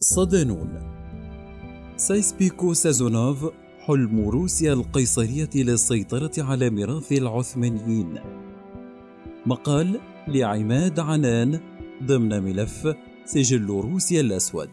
صدانون سايسبيكو سازونوف حلم روسيا القيصرية للسيطرة على ميراث العثمانيين. مقال لعماد عنان ضمن ملف سجل روسيا الأسود.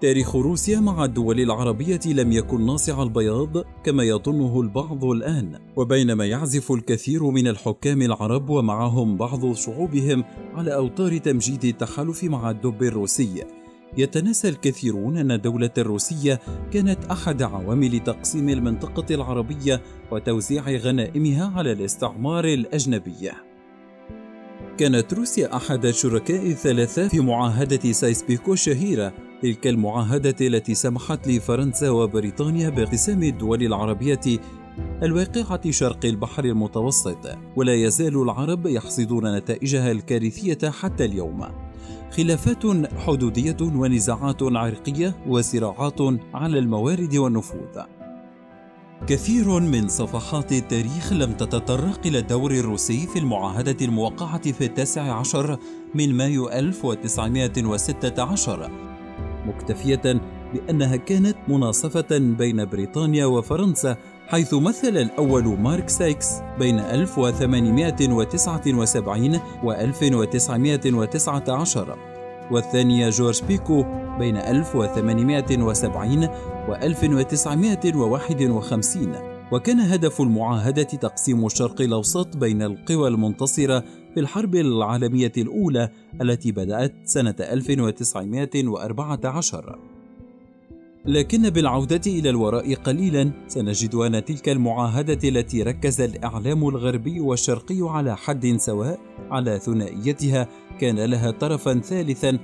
تاريخ روسيا مع الدول العربية لم يكن ناصع البياض كما يظنه البعض الآن، وبينما يعزف الكثير من الحكام العرب ومعهم بعض شعوبهم على أوتار تمجيد التحالف مع الدب الروسي، يتناسى الكثيرون أن الدولة الروسية كانت أحد عوامل تقسيم المنطقة العربية وتوزيع غنائمها على الاستعمار الأجنبي. كانت روسيا أحد الشركاء الثلاثة في معاهدة سايسبيكو الشهيرة تلك المعاهدة التي سمحت لفرنسا وبريطانيا باقتسام الدول العربية الواقعة شرق البحر المتوسط ولا يزال العرب يحصدون نتائجها الكارثية حتى اليوم خلافات حدودية ونزاعات عرقية وصراعات على الموارد والنفوذ. كثير من صفحات التاريخ لم تتطرق إلى الدور الروسي في المعاهدة الموقعة في التاسع عشر من مايو 1916 مكتفية بأنها كانت مناصفة بين بريطانيا وفرنسا حيث مثل الأول مارك سايكس بين 1879 و 1919 والثاني جورج بيكو بين 1870 و 1951 وكان هدف المعاهدة تقسيم الشرق الأوسط بين القوى المنتصرة في الحرب العالمية الأولى التي بدأت سنة 1914 لكن بالعودة إلى الوراء قليلا سنجد أن تلك المعاهدة التي ركز الإعلام الغربي والشرقي على حد سواء على ثنائيتها كان لها طرفا ثالثا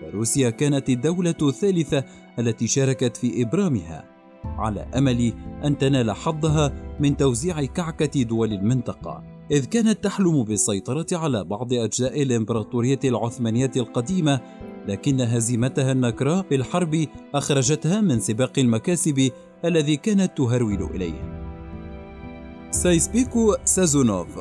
فروسيا كانت الدولة الثالثة التي شاركت في إبرامها على أمل أن تنال حظها من توزيع كعكة دول المنطقة. إذ كانت تحلم بالسيطرة على بعض أجزاء الإمبراطورية العثمانية القديمة لكن هزيمتها النكراء في الحرب أخرجتها من سباق المكاسب الذي كانت تهرول إليه. سايسبيكو سازونوف.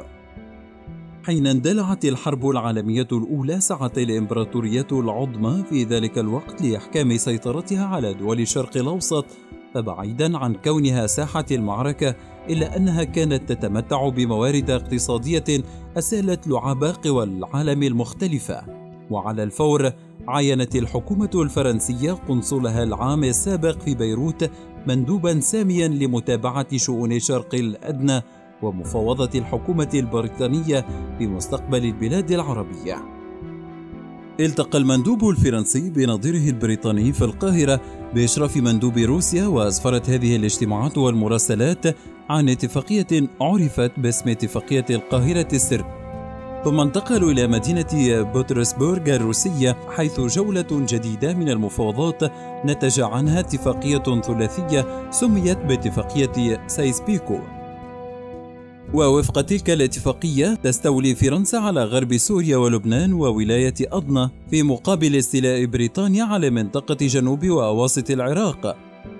حين اندلعت الحرب العالمية الأولى سعت الإمبراطورية العظمى في ذلك الوقت لإحكام سيطرتها على دول الشرق الأوسط فبعيدا عن كونها ساحة المعركة إلا أنها كانت تتمتع بموارد اقتصادية أسالت لعاب قوى العالم المختلفة. وعلى الفور عينت الحكومة الفرنسية قنصلها العام السابق في بيروت مندوبا ساميا لمتابعة شؤون الشرق الأدنى ومفاوضة الحكومة البريطانية بمستقبل البلاد العربية. التقى المندوب الفرنسي بنظيره البريطاني في القاهرة بإشراف مندوب روسيا وأسفرت هذه الاجتماعات والمراسلات عن اتفاقية عرفت باسم اتفاقية القاهرة السر ثم انتقلوا إلى مدينة بطرسبورغ الروسية حيث جولة جديدة من المفاوضات نتج عنها اتفاقية ثلاثية سميت باتفاقية سايسبيكو. ووفق تلك الاتفاقية تستولي فرنسا على غرب سوريا ولبنان وولاية أضنة في مقابل استيلاء بريطانيا على منطقة جنوب وأواسط العراق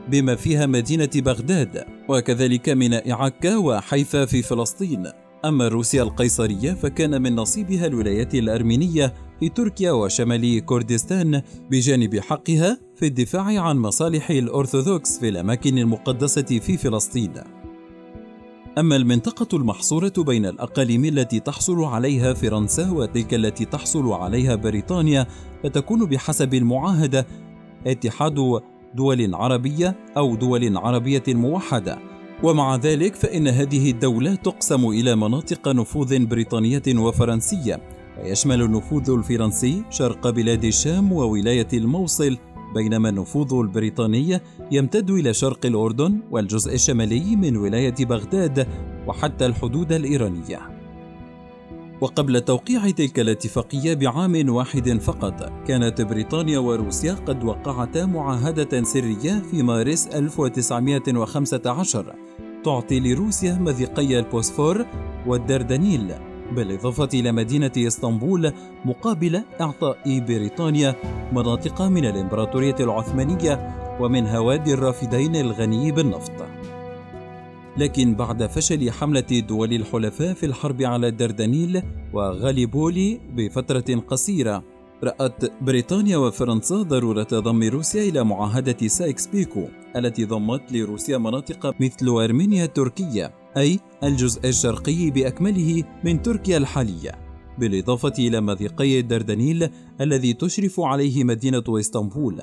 بما فيها مدينة بغداد وكذلك ميناء عكا وحيفا في فلسطين. أما روسيا القيصرية فكان من نصيبها الولايات الأرمينية في تركيا وشمال كردستان بجانب حقها في الدفاع عن مصالح الأرثوذكس في الأماكن المقدسة في فلسطين. أما المنطقة المحصورة بين الأقاليم التي تحصل عليها فرنسا وتلك التي تحصل عليها بريطانيا فتكون بحسب المعاهدة اتحاد دول عربية أو دول عربية موحدة ومع ذلك فإن هذه الدولة تقسم إلى مناطق نفوذ بريطانية وفرنسية ويشمل النفوذ الفرنسي شرق بلاد الشام وولاية الموصل بينما النفوذ البريطاني يمتد إلى شرق الأردن والجزء الشمالي من ولاية بغداد وحتى الحدود الإيرانية. وقبل توقيع تلك الاتفاقية بعام واحد فقط كانت بريطانيا وروسيا قد وقعتا معاهدة سرية في مارس 1915 تعطي لروسيا مذيقي البوسفور والدردنيل بالإضافة إلى مدينة إسطنبول مقابل إعطاء بريطانيا مناطق من الإمبراطورية العثمانية ومن هوادي الرافدين الغني بالنفط. لكن بعد فشل حملة دول الحلفاء في الحرب على الدردنيل وغاليبولي بفترة قصيرة رأت بريطانيا وفرنسا ضرورة ضم روسيا إلى معاهدة سايكس بيكو التي ضمت لروسيا مناطق مثل أرمينيا التركية أي الجزء الشرقي بأكمله من تركيا الحالية. بالإضافة إلى مضيقي الدردنيل الذي تشرف عليه مدينة إسطنبول.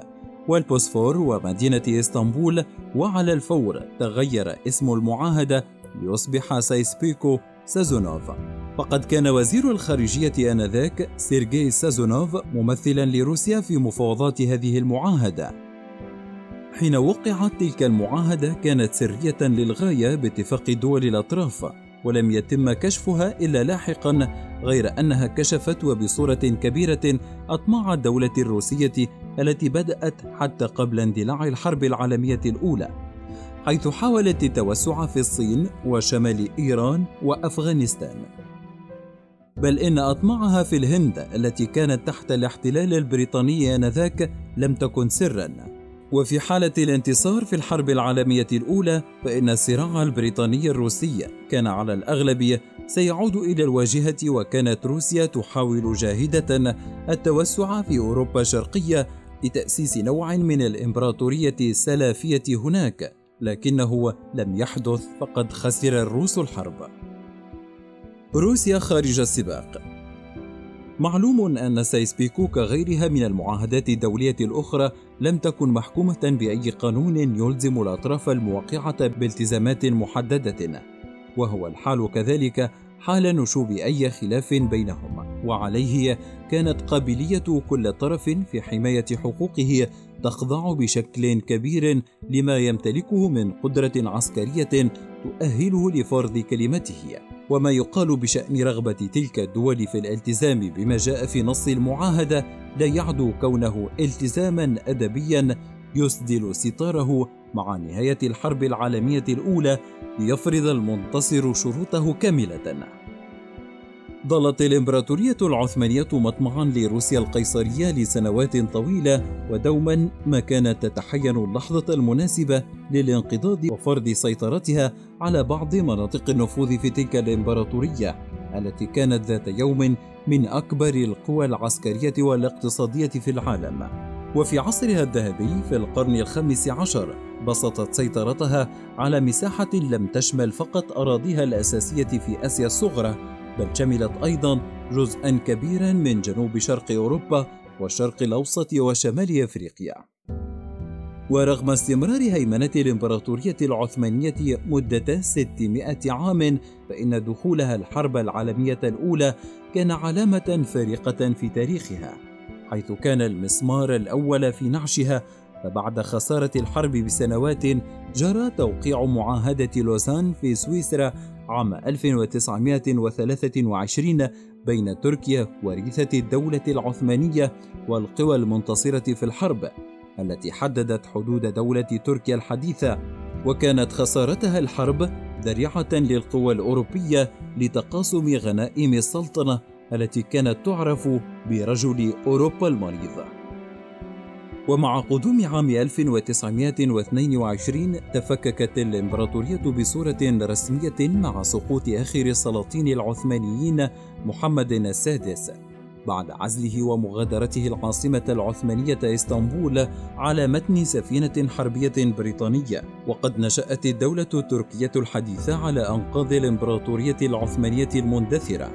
والبوسفور ومدينة إسطنبول وعلى الفور تغير اسم المعاهدة ليصبح سايكس بيكو سازونوف. فقد كان وزير الخارجية آنذاك سيرجي سازونوف ممثلا لروسيا في مفاوضات هذه المعاهدة. حين وقعت تلك المعاهدة كانت سرية للغاية باتفاق دول الأطراف ولم يتم كشفها إلا لاحقا غير أنها كشفت وبصورة كبيرة أطماع الدولة الروسية التي بدأت حتى قبل اندلاع الحرب العالمية الأولى حيث حاولت التوسع في الصين وشمال إيران وأفغانستان. بل إن أطماعها في الهند التي كانت تحت الاحتلال البريطاني آنذاك لم تكن سرًا. وفي حالة الانتصار في الحرب العالمية الأولى فإن الصراع البريطاني الروسي كان على الأغلب سيعود إلى الواجهة وكانت روسيا تحاول جاهدة التوسع في أوروبا الشرقية لتأسيس نوع من الإمبراطورية السلافية هناك لكنه لم يحدث فقد خسر الروس الحرب. روسيا خارج السباق. معلوم أن سايسبيكو كغيرها من المعاهدات الدولية الأخرى لم تكن محكومة بأي قانون يلزم الأطراف الموقعة بالتزامات محددة وهو الحال كذلك حال نشوب أي خلاف بينهما وعليه كانت قابلية كل طرف في حماية حقوقه تخضع بشكل كبير لما يمتلكه من قدرة عسكرية تؤهله لفرض كلمته وما يقال بشأن رغبة تلك الدول في الالتزام بما جاء في نص المعاهدة لا يعدو كونه التزاما أدبيا يسدل ستاره مع نهاية الحرب العالمية الأولى ليفرض المنتصر شروطه كاملة. ظلت الإمبراطورية العثمانية مطمعا لروسيا القيصرية لسنوات طويلة ودوما ما كانت تتحين اللحظة المناسبة للانقضاض وفرض سيطرتها على بعض مناطق النفوذ في تلك الإمبراطورية التي كانت ذات يوم من أكبر القوى العسكرية والاقتصادية في العالم. وفي عصرها الذهبي في القرن الخامس عشر بسطت سيطرتها على مساحة لم تشمل فقط أراضيها الأساسية في آسيا الصغرى بل شملت أيضا جزءا كبيرا من جنوب شرق أوروبا والشرق الأوسط وشمال أفريقيا. ورغم استمرار هيمنة الإمبراطورية العثمانية مدة 600 عام فإن دخولها الحرب العالمية الأولى كان علامة فارقة في تاريخها حيث كان المسمار الأول في نعشها فبعد خسارة الحرب بسنوات جرى توقيع معاهدة لوزان في سويسرا عام 1923 بين تركيا وريثة الدولة العثمانية والقوى المنتصرة في الحرب التي حددت حدود دولة تركيا الحديثة وكانت خسارتها الحرب ذريعة للقوى الأوروبية لتقاسم غنائم السلطنة التي كانت تعرف برجل أوروبا المريض. ومع قدوم عام 1922 تفككت الإمبراطورية بصورة رسمية مع سقوط آخر السلاطين العثمانيين محمد السادس بعد عزله ومغادرته العاصمة العثمانية إسطنبول على متن سفينة حربية بريطانية. وقد نشأت الدولة التركية الحديثة على أنقاض الإمبراطورية العثمانية المندثرة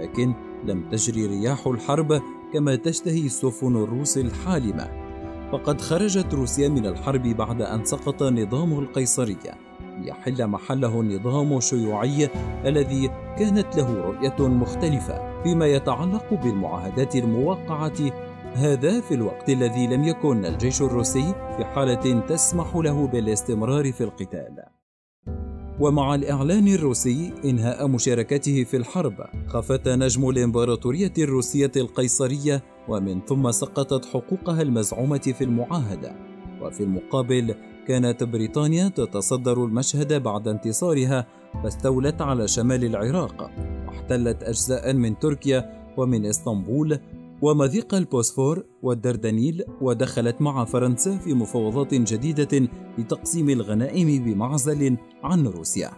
لكن لم تجري رياح الحرب كما تشتهي السفن الروس الحالمة. فقد خرجت روسيا من الحرب بعد أن سقط نظام القيصرية ليحل محله النظام الشيوعي الذي كانت له رؤية مختلفة فيما يتعلق بالمعاهدات الموقعة هذا في الوقت الذي لم يكن الجيش الروسي في حالة تسمح له بالاستمرار في القتال. ومع الإعلان الروسي إنهاء مشاركته في الحرب خفت نجم الإمبراطورية الروسية القيصرية ومن ثم سقطت حقوقها المزعومة في المعاهدة. وفي المقابل كانت بريطانيا تتصدر المشهد بعد انتصارها فاستولت على شمال العراق واحتلت أجزاء من تركيا ومن إسطنبول ومضيق البوسفور والدردنيل ودخلت مع فرنسا في مفاوضات جديدة لتقسيم الغنائم بمعزل عن روسيا.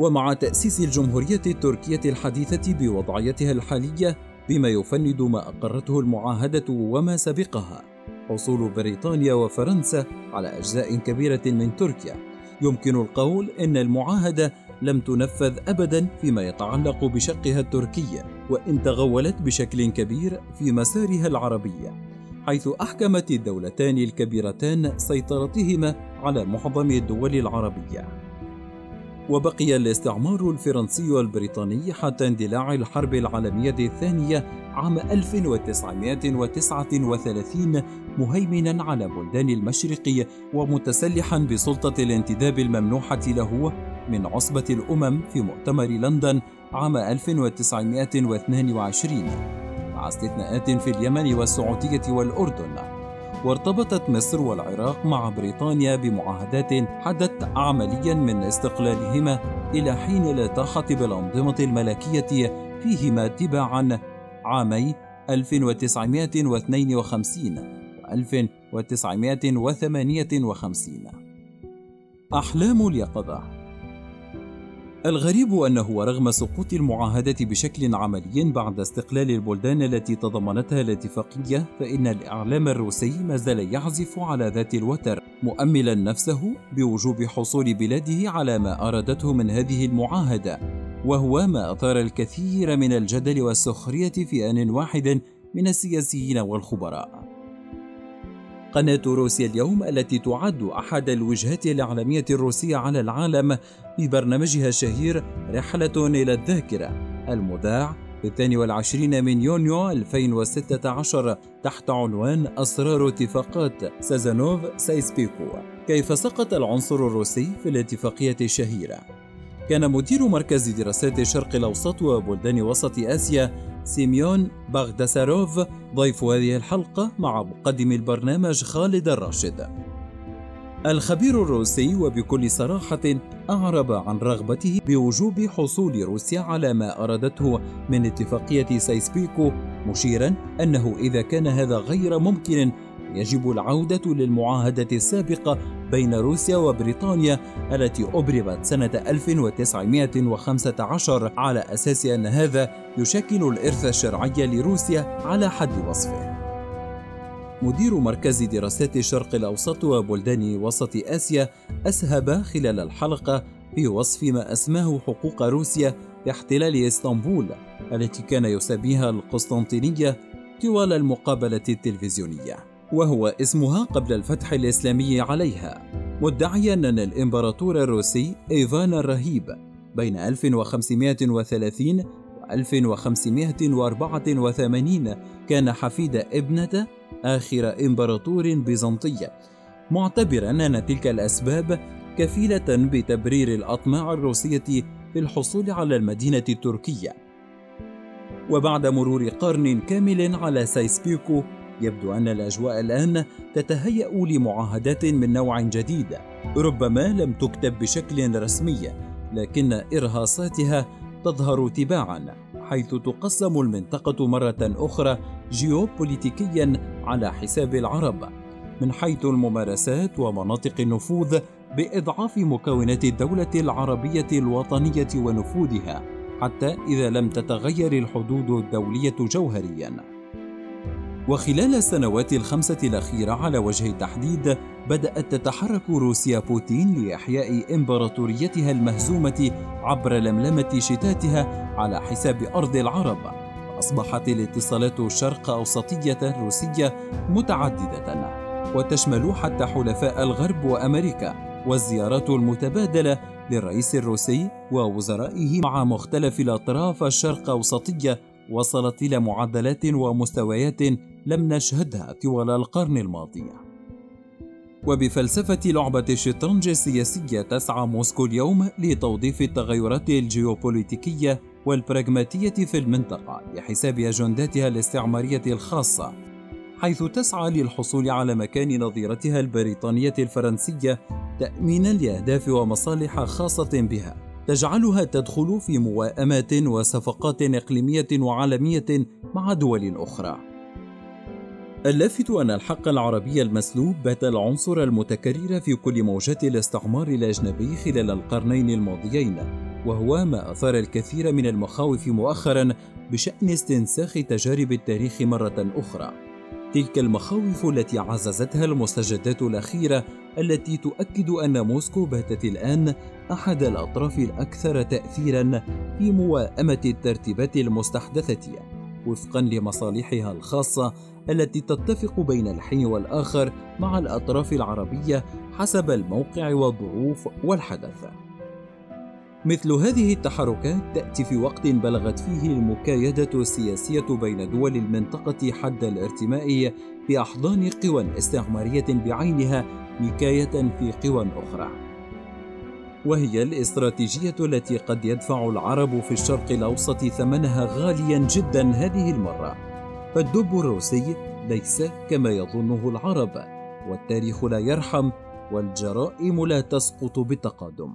ومع تأسيس الجمهورية التركية الحديثة بوضعيتها الحالية بما يفند ما أقرته المعاهدة وما سبقها حصول بريطانيا وفرنسا على أجزاء كبيرة من تركيا يمكن القول إن المعاهدة لم تنفذ أبدا فيما يتعلق بشقها التركي وإن تغولت بشكل كبير في مسارها العربي حيث أحكمت الدولتان الكبيرتان سيطرتهما على معظم الدول العربية. وبقي الاستعمار الفرنسي والبريطاني حتى اندلاع الحرب العالمية الثانية عام 1939 مهيمنا على بلدان المشرق ومتسلحا بسلطة الانتداب الممنوحة له من عصبة الأمم في مؤتمر لندن عام 1922 مع استثناءات في اليمن والسعودية والأردن. وارتبطت مصر والعراق مع بريطانيا بمعاهدات حدت عمليا من استقلالهما إلى حين التاحت بالأنظمة الملكية فيهما تباعا عامي 1952 و 1958 أحلام اليقظة الغريب أنه ورغم سقوط المعاهدة بشكل عملي بعد استقلال البلدان التي تضمنتها الاتفاقية فإن الإعلام الروسي ما زال يعزف على ذات الوتر مؤملا نفسه بوجوب حصول بلاده على ما أرادته من هذه المعاهدة. وهو ما أثار الكثير من الجدل والسخرية في آن واحد من السياسيين والخبراء. قناة روسيا اليوم التي تعد أحد الوجهات الإعلامية الروسية على العالم ببرنامجها الشهير رحلة إلى الذاكرة المذاع في الثاني والعشرين من يونيو 2016 تحت عنوان أسرار اتفاقات سازونوف سايكس بيكو. كيف سقط العنصر الروسي في الاتفاقية الشهيرة؟ كان مدير مركز دراسات الشرق الأوسط وبلدان وسط آسيا سيميون باغداساروف. ضيف هذه الحلقة مع مقدم البرنامج خالد الراشد. الخبير الروسي وبكل صراحة أعرب عن رغبته بوجوب حصول روسيا على ما أرادته من اتفاقية سايسبيكو مشيرا أنه إذا كان هذا غير ممكن يجب العودة للمعاهدة السابقة بين روسيا وبريطانيا التي أبرمت سنة 1915 على أساس أن هذا يشكل الإرث الشرعي لروسيا على حد وصفه. مدير مركز دراسات الشرق الأوسط وبلدان وسط آسيا أسهب خلال الحلقة في وصف ما أسماه حقوق روسيا باحتلال إسطنبول التي كان يسميها القسطنطينية طوال المقابلة التلفزيونية. وهو اسمها قبل الفتح الإسلامي عليها مدعيا أن الإمبراطور الروسي إيفان الرهيب بين 1530 و 1584 كان حفيد ابنة آخر إمبراطور بيزنطي معتبرا أن تلك الأسباب كفيلة بتبرير الأطماع الروسية في الحصول على المدينة التركية. وبعد مرور قرن كامل على سايسبيكو يبدو أن الأجواء الآن تتهيأ لمعاهدات من نوع جديد ربما لم تكتب بشكل رسمي لكن إرهاصاتها تظهر تباعا حيث تقسم المنطقة مرة أخرى جيوبوليتيكيا على حساب العرب من حيث الممارسات ومناطق النفوذ بإضعاف مكونات الدولة العربية الوطنية ونفوذها حتى إذا لم تتغير الحدود الدولية جوهرياً. وخلال السنوات الخمسة الأخيرة على وجه التحديد بدأت تتحرك روسيا بوتين لإحياء إمبراطوريتها المهزومة عبر لملمة شتاتها على حساب أرض العرب. أصبحت الاتصالات الشرق أوسطية الروسية متعددة وتشمل حتى حلفاء الغرب وأمريكا والزيارات المتبادلة للرئيس الروسي ووزرائه مع مختلف الأطراف الشرق أوسطية وصلت إلى معدلات ومستويات لم نشهدها طوال القرن الماضي. وبفلسفة لعبة الشطرنج السياسية تسعى موسكو اليوم لتوظيف التغيرات الجيوبوليتيكية والبراغماتية في المنطقة لحساب أجنداتها الاستعمارية الخاصة حيث تسعى للحصول على مكان نظيرتها البريطانية الفرنسية تأمينا لأهداف ومصالح خاصة بها. تجعلها تدخل في موائمات وصفقات إقليمية وعالمية مع دول أخرى. اللافت أن الحق العربي المسلوب بات العنصر المتكرر في كل موجات الاستعمار الأجنبي خلال القرنين الماضيين وهو ما أثار الكثير من المخاوف مؤخرا بشأن استنساخ تجارب التاريخ مرة أخرى. تلك المخاوف التي عززتها المستجدات الأخيرة التي تؤكد أن موسكو باتت الآن أحد الأطراف الأكثر تأثيرا في موائمة الترتيبات المستحدثة وفقا لمصالحها الخاصة التي تتفق بين الحين والآخر مع الأطراف العربية حسب الموقع والظروف والحدث. مثل هذه التحركات تأتي في وقت بلغت فيه المكايدة السياسية بين دول المنطقة حد الارتماء في أحضان قوى استعمارية بعينها نكاية في قوى أخرى. وهي الاستراتيجية التي قد يدفع العرب في الشرق الأوسط ثمنها غاليا جدا هذه المرة. فالدب الروسي ليس كما يظنه العرب، والتاريخ لا يرحم، والجرائم لا تسقط بالتقادم.